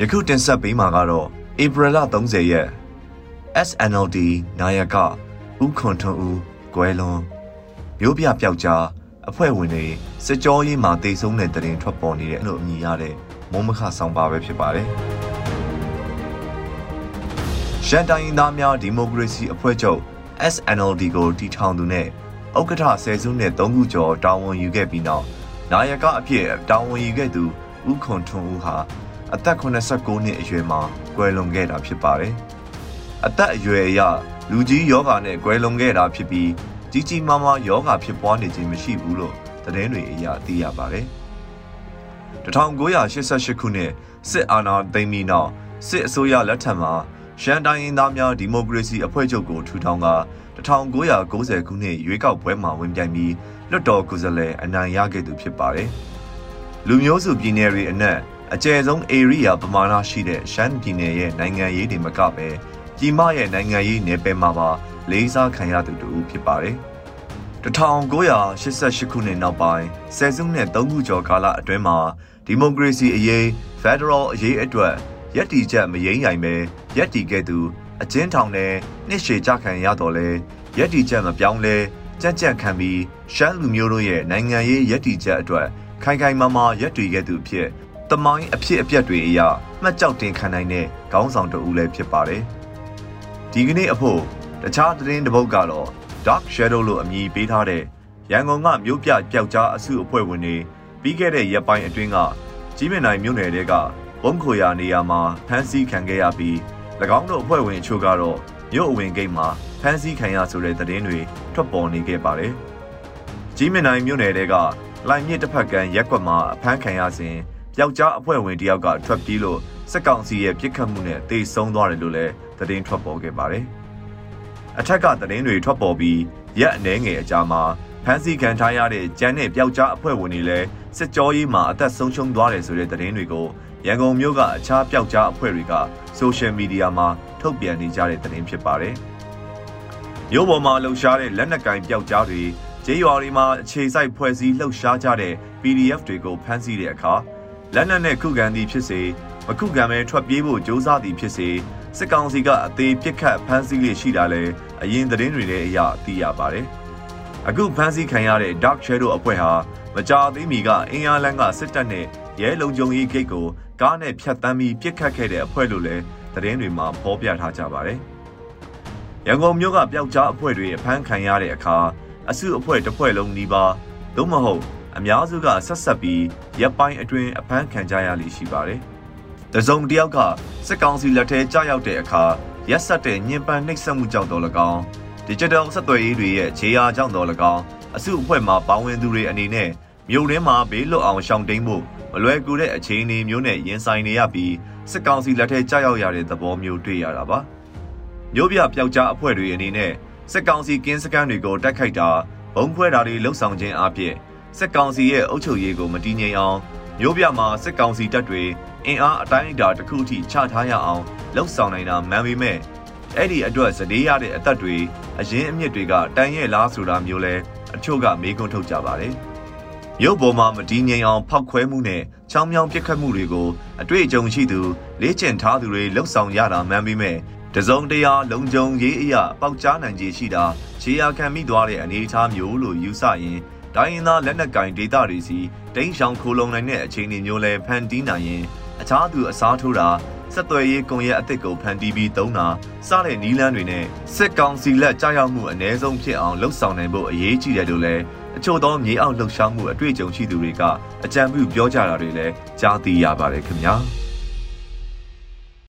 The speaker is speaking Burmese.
ယခုတင်ဆက်ပေးမှာကတော့ဧပြီလ30ရက် SNLD နာယကဦးခွန်ထွန်းဦးကွယ်လွန်မျိုးပြပျောက်ကြားအဖွဲ့ဝင်တွေစစ်ကြောရေးမှာတိတ်ဆုံးတဲ့တရင်ထွက်ပေါ်နေတယ်လို့အမည်ရတဲ့မုံမခဆောင်ပါပဲဖြစ်ပါတယ်။ရှန်တိုင်းသားများဒီမိုကရေစီအဖွဲ့ချုပ် SNLD ကိုတီထောင်သူနဲ့ဥက္ကဋ္ဌဆယ်စုနှစ်3ခုကျော်တာဝန်ယူခဲ့ပြီးနောက်နာယကအဖြစ်တာဝန်ယူခဲ့သူဦးခွန်ထွန်းဦးဟာ အသက်89နှစ်အရွယ်မှာကွယ်လွန်ခဲ့တာဖြစ်ပါတယ်။အသက်အရွယ်အရလူကြီးယောဂနဲ့ကွယ်လွန်ခဲ့တာဖြစ်ပြီးကြီးကြီးမားမားယောဂဖြစ်ပွားနေခြင်းမရှိဘူးလို့သတင်းတွေအရသိရပါတယ်။1988ခုနှစ်စစ်အာဏာသိမ်းပြီးနောက်စစ်အစိုးရလက်ထက်မှာရှမ်းတိုင်းရင်းသားများဒီမိုကရေစီအဖွဲ့ချုပ်ကိုထူထောင်က1990ခုနှစ်ရွေးကောက်ပွဲမှာဝင်ပြိုင်ပြီးလွတ်တော်ကိုယ်စားလှယ်အနိုင်ရခဲ့သူဖြစ်ပါတယ်။လူမျိုးစုပြည်နယ်တွေအနက် အကျယ်ဆုံး area ပမာဏရှိတဲ့ရှမ်းပြည်နယ်ရဲ့နိုင်ငံရေးတွေမကပဲပြည်မရဲ့နိုင်ငံရေးနယ်ပယ်မှာပါလေးစားခံရသူတူဖြစ်ပါတယ်။1988ခုနှစ်နောက်ပိုင်းဆယ်စုနှစ်3ခုကျော်ကာလအတွင်းမှာဒီမိုကရေစီအရေး Federal အရေးအတွက်ရည်တည်ချက်မယိမ့်နိုင်ပဲရည်တည်ခဲ့သူအကျဉ်းထောင်နဲ့နှစ်ရှည်ကြခံရတော့လဲရည်တည်ချက်မပြောင်းလဲကြက်ကြက်ခံပြီးရှမ်းလူမျိုးတို့ရဲ့နိုင်ငံရေးရည်တည်ချက်အတွက်ခိုင်ခိုင်မာမာရည်တည်ခဲ့သူဖြစ် တမိုင်းအဖြစ်အပျက်တွေအရမှတ်ကြောက်တင်ခံနိုင်တဲ့ခေါင်းဆောင်တဦးလည်းဖြစ်ပါတယ်။ဒီကနေ့အဖို့တခြားသတင်းတစ်ပုဒ်ကတော့ Dark Shadow လို့အမည်ပေးထားတဲ့ရန်ကုန်ကမြို့ပြပျောက်ကြားအစုအဖွဲ့ဝင်တွေပြီးခဲ့တဲ့ရက်ပိုင်းအတွင်းကကြီးမြင့်နိုင်မြို့နယ်တဲကဘုံခိုရာနေရာမှာဖမ်းဆီးခံခဲ့ရပြီး၎င်းတို့အဖွဲ့ဝင်အချို့ကတော့မြို့အဝင်ဂိတ်မှာဖမ်းဆီးခံရဆိုတဲ့သတင်းတွေထွက်ပေါ်နေခဲ့ပါတယ်။ကြီးမြင့်နိုင်မြို့နယ်တဲကလိုင်မြစ်တစ်ဖက်ကမ်းရက်ကွက်မှာအဖမ်းခံရစဉ် ပျောက်ကြားအဖွဲ့ဝင်တယောက်ကထွက်ပြေးလို့စစ်ကောင်စီရဲ့ပြစ်ခတ်မှုနဲ့တေဆုံးသွားတယ်လို့လည်းသတင်းထွက်ပေါ်ခဲ့ပါတယ်။အထက်ကသတင်းတွေထွက်ပေါ်ပြီးရက်အနှဲငယ်အကြာမှာဖမ်းဆီးခံထားရတဲ့ကျန်းတဲ့ပျောက်ကြားအဖွဲ့ဝင်တွေလည်းစစ်ကြောရေးမှာအသက်ဆုံးရှုံးသွားတယ်ဆိုတဲ့သတင်းတွေကိုရန်ကုန်မြို့ကအခြားပျောက်ကြားအဖွဲ့တွေကဆိုရှယ်မီဒီယာမှာထုတ်ပြန်နေကြတဲ့သတင်းဖြစ်ပါတယ်။မြို့ပေါ်မှာလှုပ်ရှားတဲ့လက်နက်ကင်ပျောက်ကြားတွေကျေးရွာတွေမှာအခြေစိုက်ဖွဲ့စည်းလှုပ်ရှားကြတဲ့ PDF တွေကိုဖမ်းဆီးတဲ့အခါ လက်နက်နဲ့ခုခံသည်ဖြစ်စေမခုခံပဲထွက်ပြေးဖို့ကြိုးစားသည်ဖြစ်စေစစ်ကောင်စီကအသေးပစ်ခတ်ဖမ်းဆီးလေးရှိတာလဲအရင်သတင်းတွေလည်းအရသိရပါတယ်။အခုဖမ်းဆီးခံရတဲ့ Dark Shadow အဖွဲ့ဟာမကြာသေးမီကအင်အားလန်းကစစ်တပ်နဲ့ရဲလုံခြုံရေးဂိတ်ကိုကားနဲ့ဖြတ်တန်းပြီးပြစ်ခတ်ခဲ့တဲ့အဖွဲ့လို့လည်းသတင်းတွေမှာဖော်ပြထားကြပါတယ်။ရန်ကုန်မြို့ကပျောက်ကြားအဖွဲ့တွေအဖမ်းခံရတဲ့အခါအစုအဖွဲ့တစ်ဖွဲ့လုံးနီးပါးသို့မဟုတ် အများစုကဆက်ဆက်ပြီးရပ်ပိုင်းအတွင်းအဖမ်းခံကြရလိမ့်ရှိပါတယ်။တစုံတယောက်ကစစ်ကောင်စီလက်ထဲကြာရောက်တဲ့အခါရက်ဆက်တဲ့ညင်ပန်းနှိပ်စက်မှုကြောင့်တော်၎င်း digital ဆက်သွယ်ရေးတွေရဲ့ခြေရာကြောင့်တော်၎င်းအစုအဖွဲ့မှာပါဝင်သူတွေအနေနဲ့မြို့ထဲမှာဘေးလွတ်အောင်ရှောင်တိန်ဖို့မလွယ်ကူတဲ့အခြေအနေမျိုးနဲ့ရင်ဆိုင်နေရပြီးစစ်ကောင်စီလက်ထဲကြာရောက်ရတဲ့သဘောမျိုးတွေ့ရတာပါမြို့ပြပျောက်ကြားအဖွဲ့တွေအနေနဲ့စစ်ကောင်စီကင်းစခန်းတွေကိုတိုက်ခိုက်တာဘုံခွဲတာတွေလှုပ်ဆောင်ခြင်းအပြင် စစ်ကောင်စီရဲ့အုပ်ချုပ်ရေးကိုမတည်ငြိမ်အောင်မြို့ပြမှာစစ်ကောင်စီတပ်တွေအင်အားအတိုင်းအတာတစ်ခုထိချထားရအောင်လှုပ်ဆောင်နိုင်တာမှန်ပေမဲ့အဲ့ဒီအတွက်စတေးရတဲ့အသက်တွေအရင်အမြင့်တွေကတန်ရဲ့လားဆိုတာမျိုးလဲအချို့ကမေးခွန်းထုတ်ကြပါတယ်။မြို့ပေါ်မှာမတည်ငြိမ်အောင်ဖောက်ခွဲမှုနဲ့ချောင်းမြောင်းပြစ်ခတ်မှုတွေကိုအတွေ့အကြုံရှိသူလေ့ကျင့်ထားသူတွေလှုပ်ဆောင်ရတာမှန်ပေမဲ့တစုံတရာလုံခြုံရေးအရာပေါက်ကြားနိုင်ခြေရှိတာခြေရာခံမိသွားတဲ့အနေအထားမျိုးလို့ယူဆရင် တိုင်းရင်းသားလက်နက်ကင်ဒေသတွေစီတိန့်ရှောင်ခိုလုံနိုင်တဲ့အခြေအနေမျိုးလဲဖန်တီးနိုင်ရင်အခြားသူအစားထိုးတာဆက်သွယ်ရေးကွန်ရက်အသစ်ကိုဖန်တီးပြီးသုံးတာစတဲ့နီးလန်းတွေနဲ့စစ်ကောင်စီလက်ကြားရောက်မှုအ ਨੇ ဆုံးဖြစ်အောင်လှုပ်ဆောင်နိုင်ဖို့အရေးကြီးတယ်လို့လည်းအချို့သောမြေအောက်လှုပ်ရှားမှုအတွေ့အကြုံရှိသူတွေကအကြံပြုပြောကြတာတွေလည်းကြားသိရပါတယ်ခင်ဗျာ။